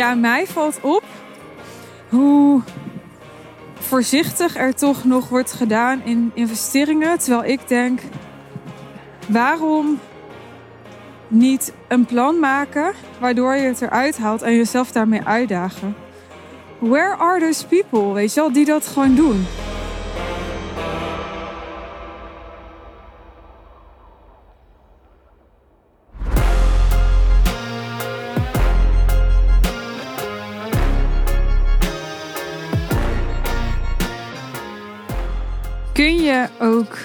Ja, mij valt op hoe voorzichtig er toch nog wordt gedaan in investeringen. Terwijl ik denk, waarom niet een plan maken waardoor je het eruit haalt en jezelf daarmee uitdagen? Where are those people, weet je wel, die dat gewoon doen? Kun je ook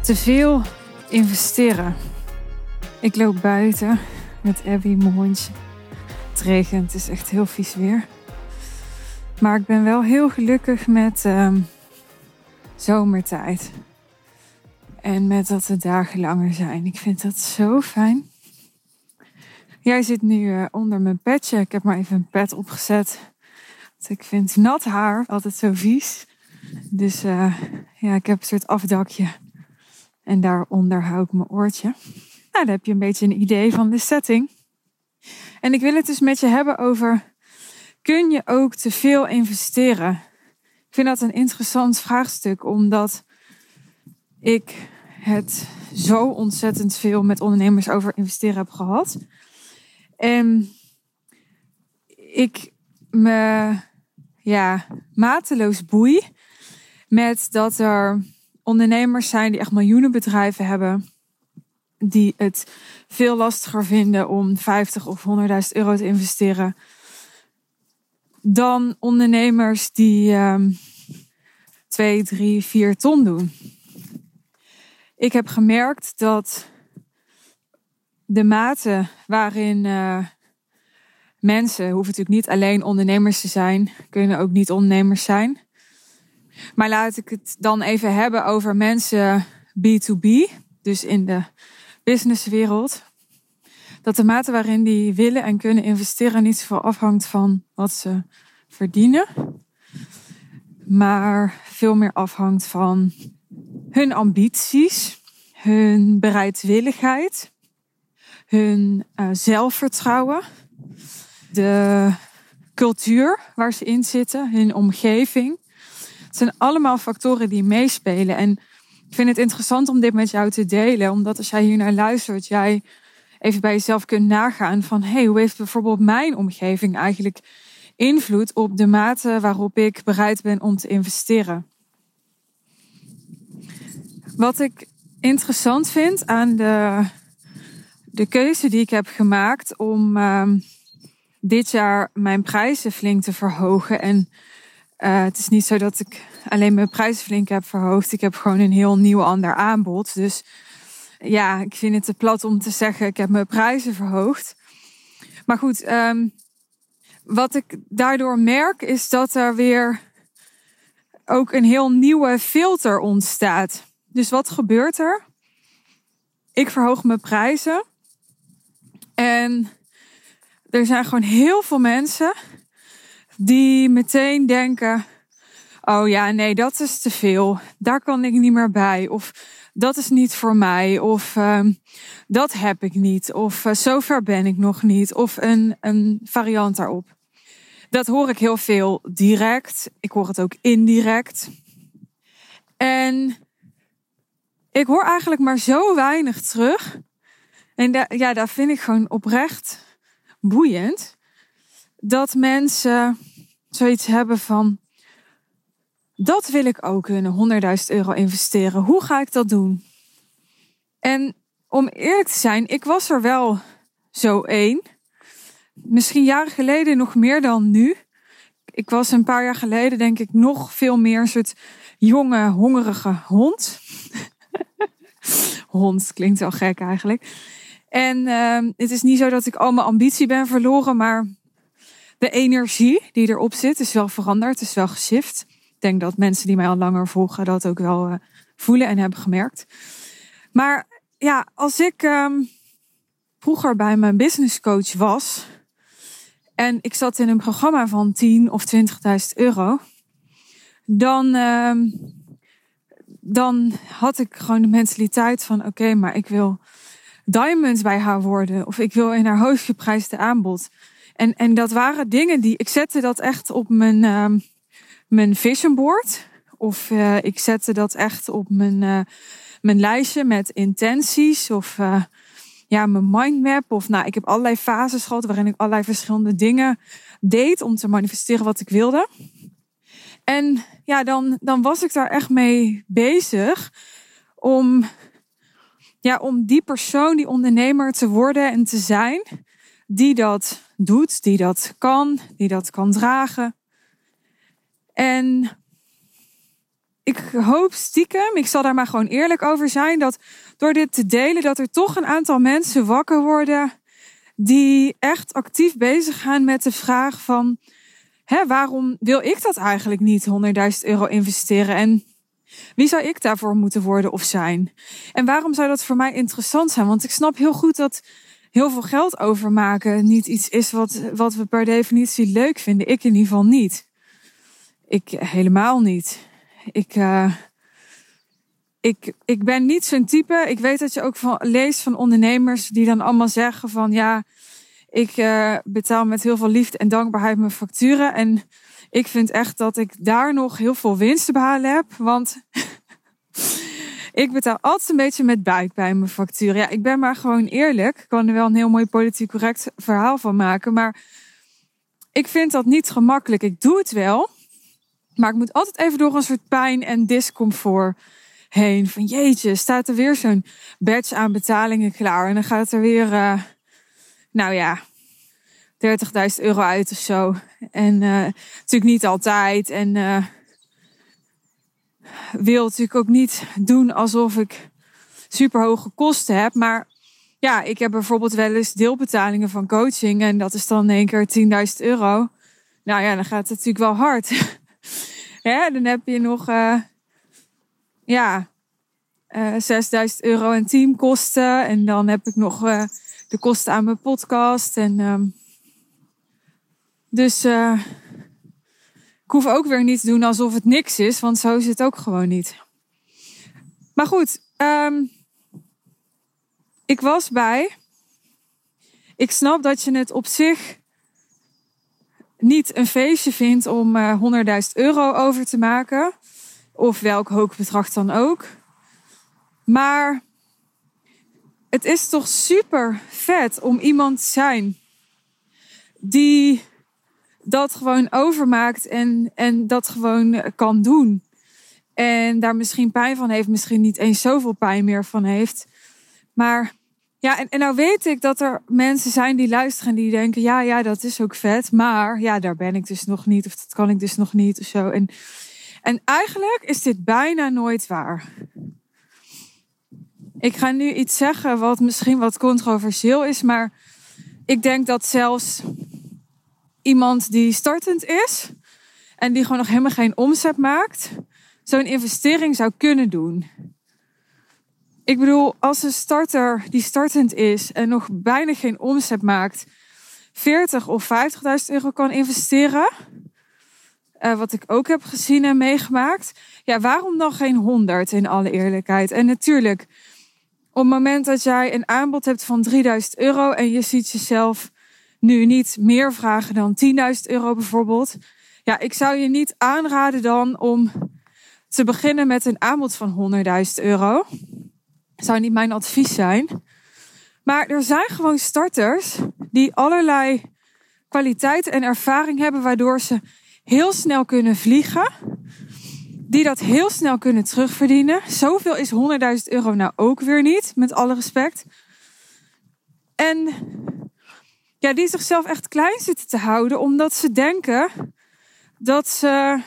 te veel investeren? Ik loop buiten met Abby, mijn hondje. Het regent, het is echt heel vies weer. Maar ik ben wel heel gelukkig met um, zomertijd. En met dat de dagen langer zijn. Ik vind dat zo fijn. Jij zit nu uh, onder mijn petje. Ik heb maar even een pet opgezet. Want ik vind nat haar altijd zo vies. Dus uh, ja, ik heb een soort afdakje. En daaronder hou ik mijn oortje. Nou, dan heb je een beetje een idee van de setting. En ik wil het dus met je hebben over: kun je ook te veel investeren? Ik vind dat een interessant vraagstuk, omdat ik het zo ontzettend veel met ondernemers over investeren heb gehad. En ik me ja, mateloos boei met dat er ondernemers zijn die echt miljoenen bedrijven hebben. Die het veel lastiger vinden om 50 of 100.000 euro te investeren. Dan ondernemers die um, 2, 3, 4 ton doen. Ik heb gemerkt dat de mate waarin uh, mensen, hoeven natuurlijk niet alleen ondernemers te zijn, kunnen ook niet ondernemers zijn maar laat ik het dan even hebben over mensen B2B, dus in de businesswereld. Dat de mate waarin die willen en kunnen investeren niet zoveel afhangt van wat ze verdienen, maar veel meer afhangt van hun ambities, hun bereidwilligheid, hun uh, zelfvertrouwen, de cultuur waar ze in zitten, hun omgeving. Het zijn allemaal factoren die meespelen. En ik vind het interessant om dit met jou te delen, omdat als jij hier naar luistert, jij even bij jezelf kunt nagaan van hey, hoe heeft bijvoorbeeld mijn omgeving eigenlijk invloed op de mate waarop ik bereid ben om te investeren. Wat ik interessant vind aan de, de keuze die ik heb gemaakt om uh, dit jaar mijn prijzen flink te verhogen en uh, het is niet zo dat ik alleen mijn prijzen flink heb verhoogd. Ik heb gewoon een heel nieuw ander aanbod. Dus ja, ik vind het te plat om te zeggen, ik heb mijn prijzen verhoogd. Maar goed, um, wat ik daardoor merk is dat er weer ook een heel nieuwe filter ontstaat. Dus wat gebeurt er? Ik verhoog mijn prijzen. En er zijn gewoon heel veel mensen die meteen denken: Oh ja, nee, dat is te veel. Daar kan ik niet meer bij. Of dat is niet voor mij. Of uh, dat heb ik niet. Of uh, zover ben ik nog niet. Of een, een variant daarop. Dat hoor ik heel veel direct. Ik hoor het ook indirect. En ik hoor eigenlijk maar zo weinig terug. En ja, daar vind ik gewoon oprecht boeiend dat mensen zoiets hebben van. Dat wil ik ook kunnen, 100.000 euro investeren. Hoe ga ik dat doen? En om eerlijk te zijn, ik was er wel zo één. Misschien jaren geleden nog meer dan nu. Ik was een paar jaar geleden, denk ik, nog veel meer een soort jonge, hongerige hond. hond klinkt wel gek eigenlijk. En uh, het is niet zo dat ik al mijn ambitie ben verloren, maar de energie die erop zit is wel veranderd, is wel geshift. Ik denk dat mensen die mij al langer volgen dat ook wel uh, voelen en hebben gemerkt. Maar ja, als ik um, vroeger bij mijn business coach was en ik zat in een programma van 10 of 20.000 euro, dan, uh, dan had ik gewoon de mentaliteit van oké, maar ik wil diamonds bij haar worden of ik wil in haar hoogst geprijsde aanbod. En, en dat waren dingen die ik zette dat echt op mijn, uh, mijn vision board. Of uh, ik zette dat echt op mijn, uh, mijn lijstje met intenties. Of uh, ja, mijn mindmap. Of nou, ik heb allerlei fases gehad waarin ik allerlei verschillende dingen deed om te manifesteren wat ik wilde. En ja, dan, dan was ik daar echt mee bezig om, ja, om die persoon, die ondernemer te worden en te zijn, die dat doet, die dat kan, die dat kan dragen. En ik hoop stiekem, ik zal daar maar gewoon eerlijk over zijn, dat door dit te delen, dat er toch een aantal mensen wakker worden die echt actief bezig gaan met de vraag van, hè, waarom wil ik dat eigenlijk niet 100.000 euro investeren? En wie zou ik daarvoor moeten worden of zijn? En waarom zou dat voor mij interessant zijn? Want ik snap heel goed dat heel veel geld overmaken niet iets is wat, wat we per definitie leuk vinden. Ik in ieder geval niet. Ik helemaal niet. Ik, uh, ik, ik ben niet zo'n type. Ik weet dat je ook van, leest van ondernemers die dan allemaal zeggen van ja, ik uh, betaal met heel veel liefde en dankbaarheid mijn facturen. En ik vind echt dat ik daar nog heel veel winst te behalen heb. Want ik betaal altijd een beetje met buik bij mijn facturen. Ja, ik ben maar gewoon eerlijk. Ik kan er wel een heel mooi politiek correct verhaal van maken. Maar ik vind dat niet gemakkelijk. Ik doe het wel. Maar ik moet altijd even door een soort pijn en discomfort heen. Van jeetje, staat er weer zo'n badge aan betalingen klaar. En dan gaat er weer, uh, nou ja, 30.000 euro uit of zo. En uh, natuurlijk niet altijd. En uh, wil natuurlijk ook niet doen alsof ik super hoge kosten heb. Maar ja, ik heb bijvoorbeeld wel eens deelbetalingen van coaching. En dat is dan in één keer 10.000 euro. Nou ja, dan gaat het natuurlijk wel hard. Dan heb je nog, uh, ja, uh, 6000 euro en teamkosten. En dan heb ik nog uh, de kosten aan mijn podcast. En um, dus ik hoef ook weer niet te doen alsof het niks is, want zo is het ook gewoon niet. Maar goed, um, ik was bij. Ik snap dat je het op zich niet een feestje vindt om uh, 100.000 euro over te maken. Of welk hoog bedrag dan ook. Maar het is toch super vet om iemand te zijn die dat gewoon overmaakt en, en dat gewoon kan doen. En daar misschien pijn van heeft, misschien niet eens zoveel pijn meer van heeft. Maar ja, en, en nou weet ik dat er mensen zijn die luisteren en die denken, ja, ja, dat is ook vet. Maar ja, daar ben ik dus nog niet of dat kan ik dus nog niet of zo. En, en eigenlijk is dit bijna nooit waar. Ik ga nu iets zeggen wat misschien wat controversieel is, maar ik denk dat zelfs iemand die startend is en die gewoon nog helemaal geen omzet maakt, zo'n investering zou kunnen doen. Ik bedoel, als een starter die startend is en nog bijna geen omzet maakt, 40 of 50.000 euro kan investeren, uh, wat ik ook heb gezien en meegemaakt, ja, waarom dan geen 100 in alle eerlijkheid? En natuurlijk, op het moment dat jij een aanbod hebt van 3000 euro en je ziet jezelf nu niet meer vragen dan 10.000 euro bijvoorbeeld. Ja, ik zou je niet aanraden dan om te beginnen met een aanbod van 100.000 euro. Zou niet mijn advies zijn. Maar er zijn gewoon starters die allerlei kwaliteiten en ervaring hebben waardoor ze heel snel kunnen vliegen. Die dat heel snel kunnen terugverdienen. Zoveel is 100.000 euro nou ook weer niet, met alle respect. En ja, die zichzelf echt klein zitten te houden, omdat ze denken dat ze,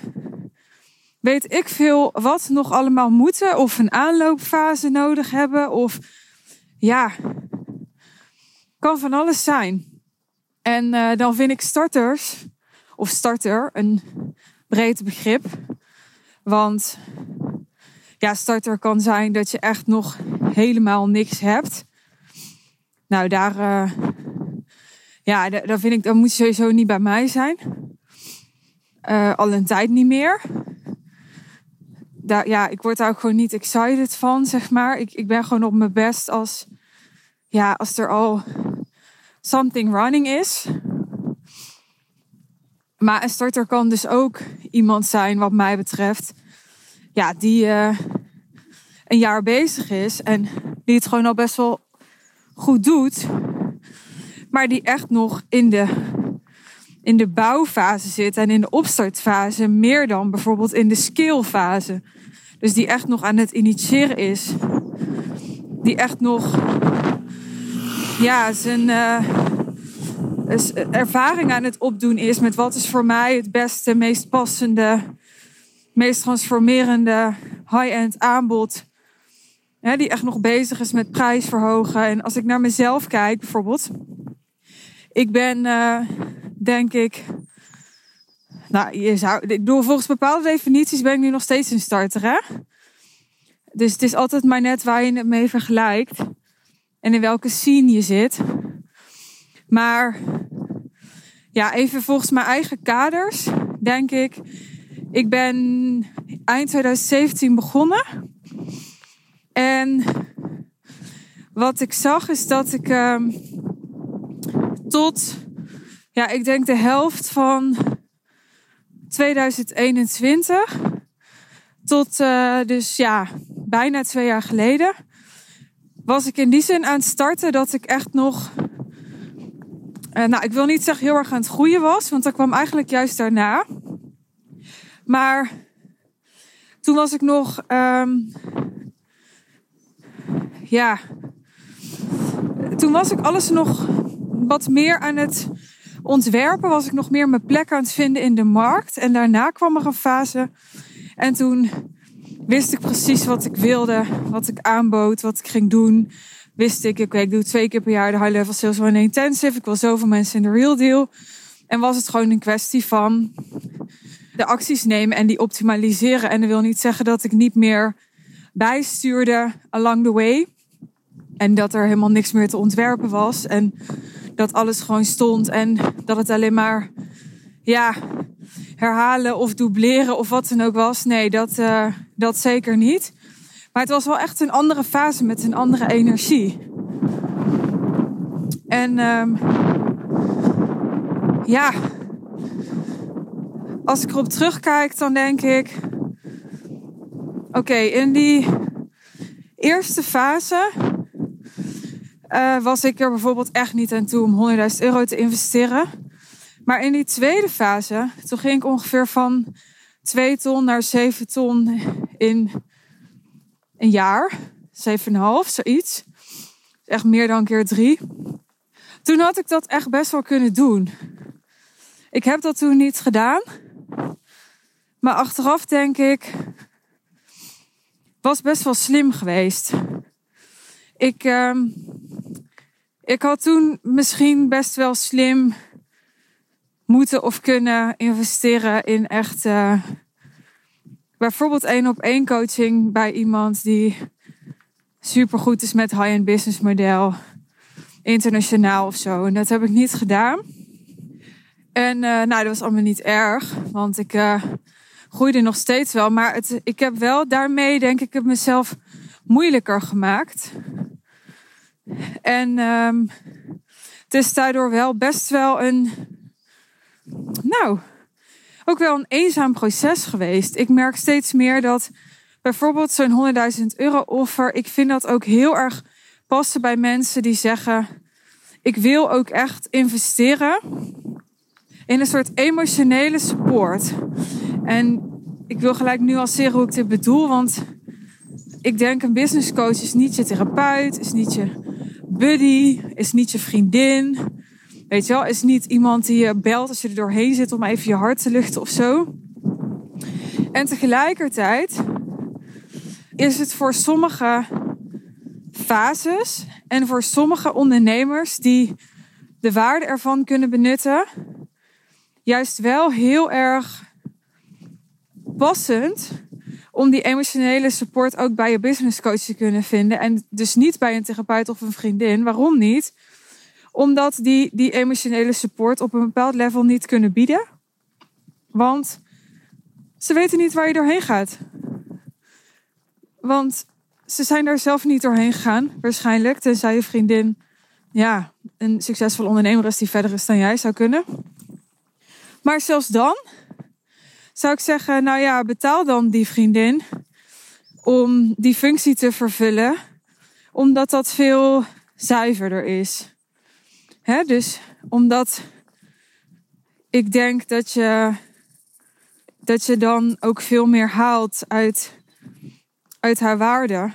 weet ik veel, wat nog allemaal moeten, of een aanloopfase nodig hebben, of ja, kan van alles zijn. En uh, dan vind ik starters, of starter, een breed begrip. Want ja, starter kan zijn dat je echt nog helemaal niks hebt. Nou, daar, uh, ja, daar vind ik, dat moet sowieso niet bij mij zijn. Uh, al een tijd niet meer. Daar, ja, ik word daar ook gewoon niet excited van, zeg maar. Ik, ik ben gewoon op mijn best als, ja, als er al something running is. Maar een starter kan dus ook iemand zijn, wat mij betreft, ja, die uh, een jaar bezig is en die het gewoon al best wel goed doet, maar die echt nog in de, in de bouwfase zit en in de opstartfase, meer dan bijvoorbeeld in de scalefase. Dus die echt nog aan het initiëren is. Die echt nog ja, zijn uh, ervaring aan het opdoen is met wat is voor mij het beste, meest passende, meest transformerende high-end aanbod. Ja, die echt nog bezig is met prijsverhogen. En als ik naar mezelf kijk, bijvoorbeeld. Ik ben, uh, denk ik. Nou, je zou, ik volgens bepaalde definities ben ik nu nog steeds een starter, hè? Dus het is altijd maar net waar je het mee vergelijkt. En in welke scene je zit. Maar ja, even volgens mijn eigen kaders, denk ik. Ik ben eind 2017 begonnen. En wat ik zag is dat ik uh, tot, ja, ik denk de helft van 2021, tot uh, dus ja, bijna twee jaar geleden, was ik in die zin aan het starten dat ik echt nog, uh, nou, ik wil niet zeggen heel erg aan het groeien was, want dat kwam eigenlijk juist daarna. Maar toen was ik nog, um, ja, toen was ik alles nog wat meer aan het ontwerpen. Was ik nog meer mijn plek aan het vinden in de markt. En daarna kwam er een fase. En toen wist ik precies wat ik wilde, wat ik aanbood, wat ik ging doen. Wist ik, ik doe twee keer per jaar de high level sales one intensive. Ik wil zoveel mensen in de real deal. En was het gewoon een kwestie van de acties nemen en die optimaliseren. En dat wil niet zeggen dat ik niet meer bijstuurde along the way. En dat er helemaal niks meer te ontwerpen was. En dat alles gewoon stond. En dat het alleen maar, ja, herhalen of dubleren of wat dan ook was. Nee, dat, uh, dat zeker niet. Maar het was wel echt een andere fase met een andere energie. En um, ja, als ik erop terugkijk, dan denk ik: oké, in die eerste fase uh, was ik er bijvoorbeeld echt niet aan toe om 100.000 euro te investeren. Maar in die tweede fase, toen ging ik ongeveer van 2 ton naar 7 ton in een jaar. 7,5, zoiets. Echt meer dan keer drie. Toen had ik dat echt best wel kunnen doen. Ik heb dat toen niet gedaan. Maar achteraf denk ik, was best wel slim geweest. Ik, uh, ik had toen misschien best wel slim moeten of kunnen investeren in echt uh, bijvoorbeeld één op één coaching bij iemand die super goed is met high-end business model, internationaal of zo. En dat heb ik niet gedaan. En uh, nou, dat was allemaal niet erg, want ik uh, groeide nog steeds wel. Maar het, ik heb wel daarmee, denk ik, het mezelf moeilijker gemaakt. En um, het is daardoor wel best wel een, nou, ook wel een eenzaam proces geweest. Ik merk steeds meer dat bijvoorbeeld zo'n 100.000 euro offer, ik vind dat ook heel erg passen bij mensen die zeggen, ik wil ook echt investeren in een soort emotionele support. En ik wil gelijk nu al zeggen hoe ik dit bedoel, want ik denk een business coach is niet je therapeut, is niet je buddy, is niet je vriendin. Weet je wel, is niet iemand die je belt als je er doorheen zit om even je hart te luchten of zo. En tegelijkertijd is het voor sommige fases en voor sommige ondernemers die de waarde ervan kunnen benutten, juist wel heel erg passend om die emotionele support ook bij je business coach te kunnen vinden. En dus niet bij een therapeut of een vriendin. Waarom niet? Omdat die die emotionele support op een bepaald level niet kunnen bieden. Want ze weten niet waar je doorheen gaat. Want ze zijn daar zelf niet doorheen gegaan, waarschijnlijk. Tenzij je vriendin, ja, een succesvol ondernemer is die verder is dan jij zou kunnen. Maar zelfs dan zou ik zeggen, nou ja, betaal dan die vriendin om die functie te vervullen, omdat dat veel zuiverder is. Hè? Dus omdat ik denk dat je, dat je dan ook veel meer haalt uit, uit haar waarde.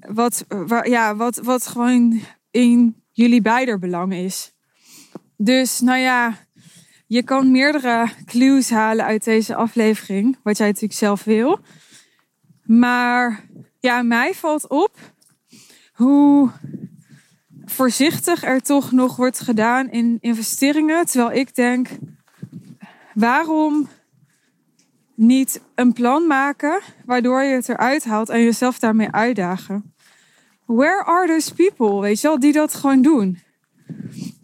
Wat, ja, wat, wat gewoon in jullie beider belang is. Dus nou ja, je kan meerdere clues halen uit deze aflevering, wat jij natuurlijk zelf wil. Maar ja, mij valt op hoe voorzichtig er toch nog wordt gedaan in investeringen. Terwijl ik denk, waarom niet een plan maken waardoor je het eruit haalt en jezelf daarmee uitdagen? Where are those people, weet je wel, die dat gewoon doen?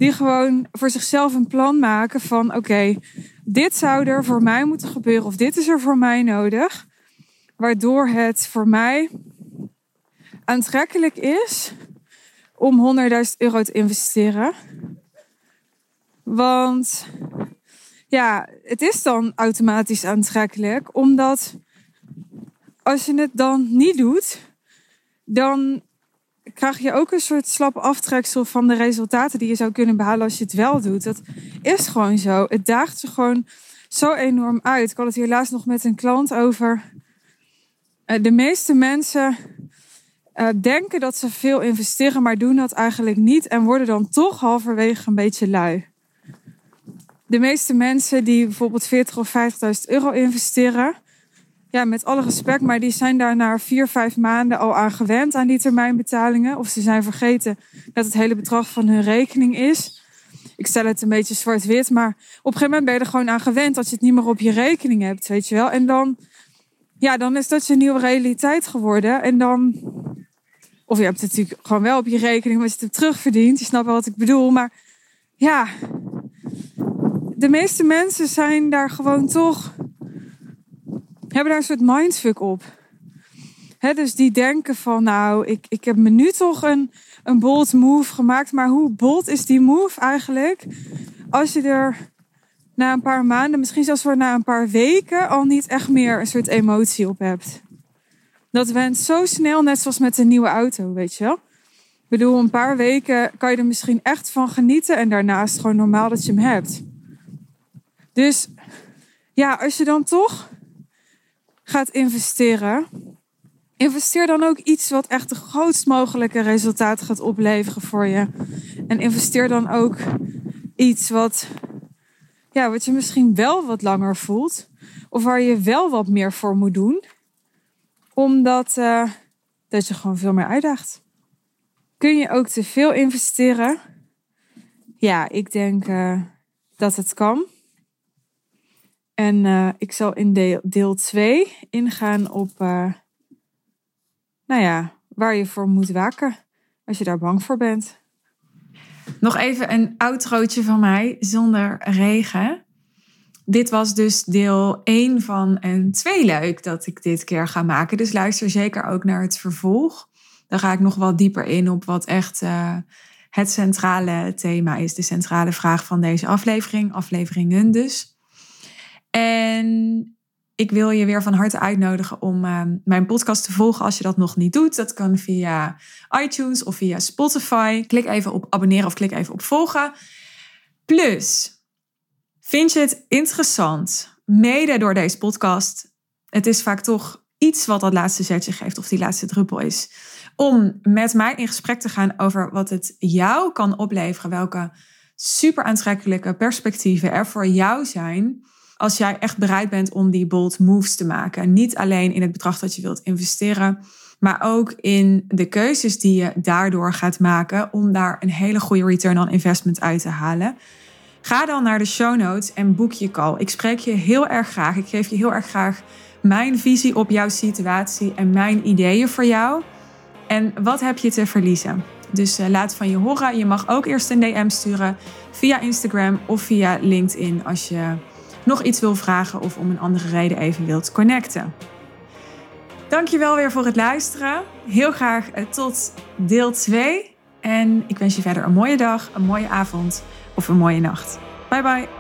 Die gewoon voor zichzelf een plan maken van oké, dit zou er voor mij moeten gebeuren of dit is er voor mij nodig. Waardoor het voor mij aantrekkelijk is om 100.000 euro te investeren. Want ja, het is dan automatisch aantrekkelijk, omdat als je het dan niet doet, dan krijg je ook een soort slap aftreksel van de resultaten die je zou kunnen behalen als je het wel doet. Dat is gewoon zo. Het daagt je gewoon zo enorm uit. Ik had het hier laatst nog met een klant over. Eh, de meeste mensen uh, denken dat ze veel investeren, maar doen dat eigenlijk niet en worden dan toch halverwege een beetje lui. De meeste mensen die bijvoorbeeld 40 of 50.000 euro investeren, ja, met alle respect, maar die zijn daar na vier, vijf maanden al aan gewend aan die termijnbetalingen. Of ze zijn vergeten dat het hele bedrag van hun rekening is. Ik stel het een beetje zwart-wit, maar op een gegeven moment ben je er gewoon aan gewend dat je het niet meer op je rekening hebt, weet je wel. En dan, ja, dan is dat je nieuwe realiteit geworden. En dan, of je hebt het natuurlijk gewoon wel op je rekening, maar je het terugverdient. Je snapt wel wat ik bedoel, maar ja, de meeste mensen zijn daar gewoon toch hebben daar een soort mindfuck op. dus die denken van, nou, ik, ik heb me nu toch een, een bold move gemaakt. Maar hoe bold is die move eigenlijk? Als je er na een paar maanden, misschien zelfs na een paar weken, al niet echt meer een soort emotie op hebt. Dat went zo snel, net zoals met een nieuwe auto, weet je wel. Ik bedoel, een paar weken kan je er misschien echt van genieten. En daarna is het gewoon normaal dat je hem hebt. Dus ja, als je dan toch gaat investeren, investeer dan ook iets wat echt de grootst mogelijke resultaat gaat opleveren voor je. En investeer dan ook iets wat, ja, wat je misschien wel wat langer voelt. Of waar je wel wat meer voor moet doen. Omdat uh, dat je gewoon veel meer uitdaagt. Kun je ook te veel investeren? Ja, ik denk uh, dat het kan. En uh, ik zal in deel 2 ingaan op, uh, nou ja, waar je voor moet waken als je daar bang voor bent. Nog even een outrootje van mij zonder regen. Dit was dus deel 1 van een tweeluik dat ik dit keer ga maken. Dus luister zeker ook naar het vervolg. Dan ga ik nog wat dieper in op wat echt uh, het centrale thema is. De centrale vraag van deze aflevering. Afleveringen dus. En ik wil je weer van harte uitnodigen om uh, mijn podcast te volgen als je dat nog niet doet. Dat kan via iTunes of via Spotify. Klik even op abonneren of klik even op volgen. Plus, vind je het interessant, mede door deze podcast? Het is vaak toch iets wat dat laatste zetje geeft of die laatste druppel is. Om met mij in gesprek te gaan over wat het jou kan opleveren. Welke super aantrekkelijke perspectieven er voor jou zijn als jij echt bereid bent om die bold moves te maken. Niet alleen in het bedrag dat je wilt investeren, maar ook in de keuzes die je daardoor gaat maken om daar een hele goede return on investment uit te halen. Ga dan naar de show notes en boek je call. Ik spreek je heel erg graag. Ik geef je heel erg graag mijn visie op jouw situatie en mijn ideeën voor jou. En wat heb je te verliezen? Dus uh, laat van je horen. Je mag ook eerst een DM sturen via Instagram of via LinkedIn als je nog iets wil vragen of om een andere reden even wilt connecten. Dankjewel weer voor het luisteren. Heel graag eh, tot deel 2. En ik wens je verder een mooie dag, een mooie avond of een mooie nacht. Bye bye.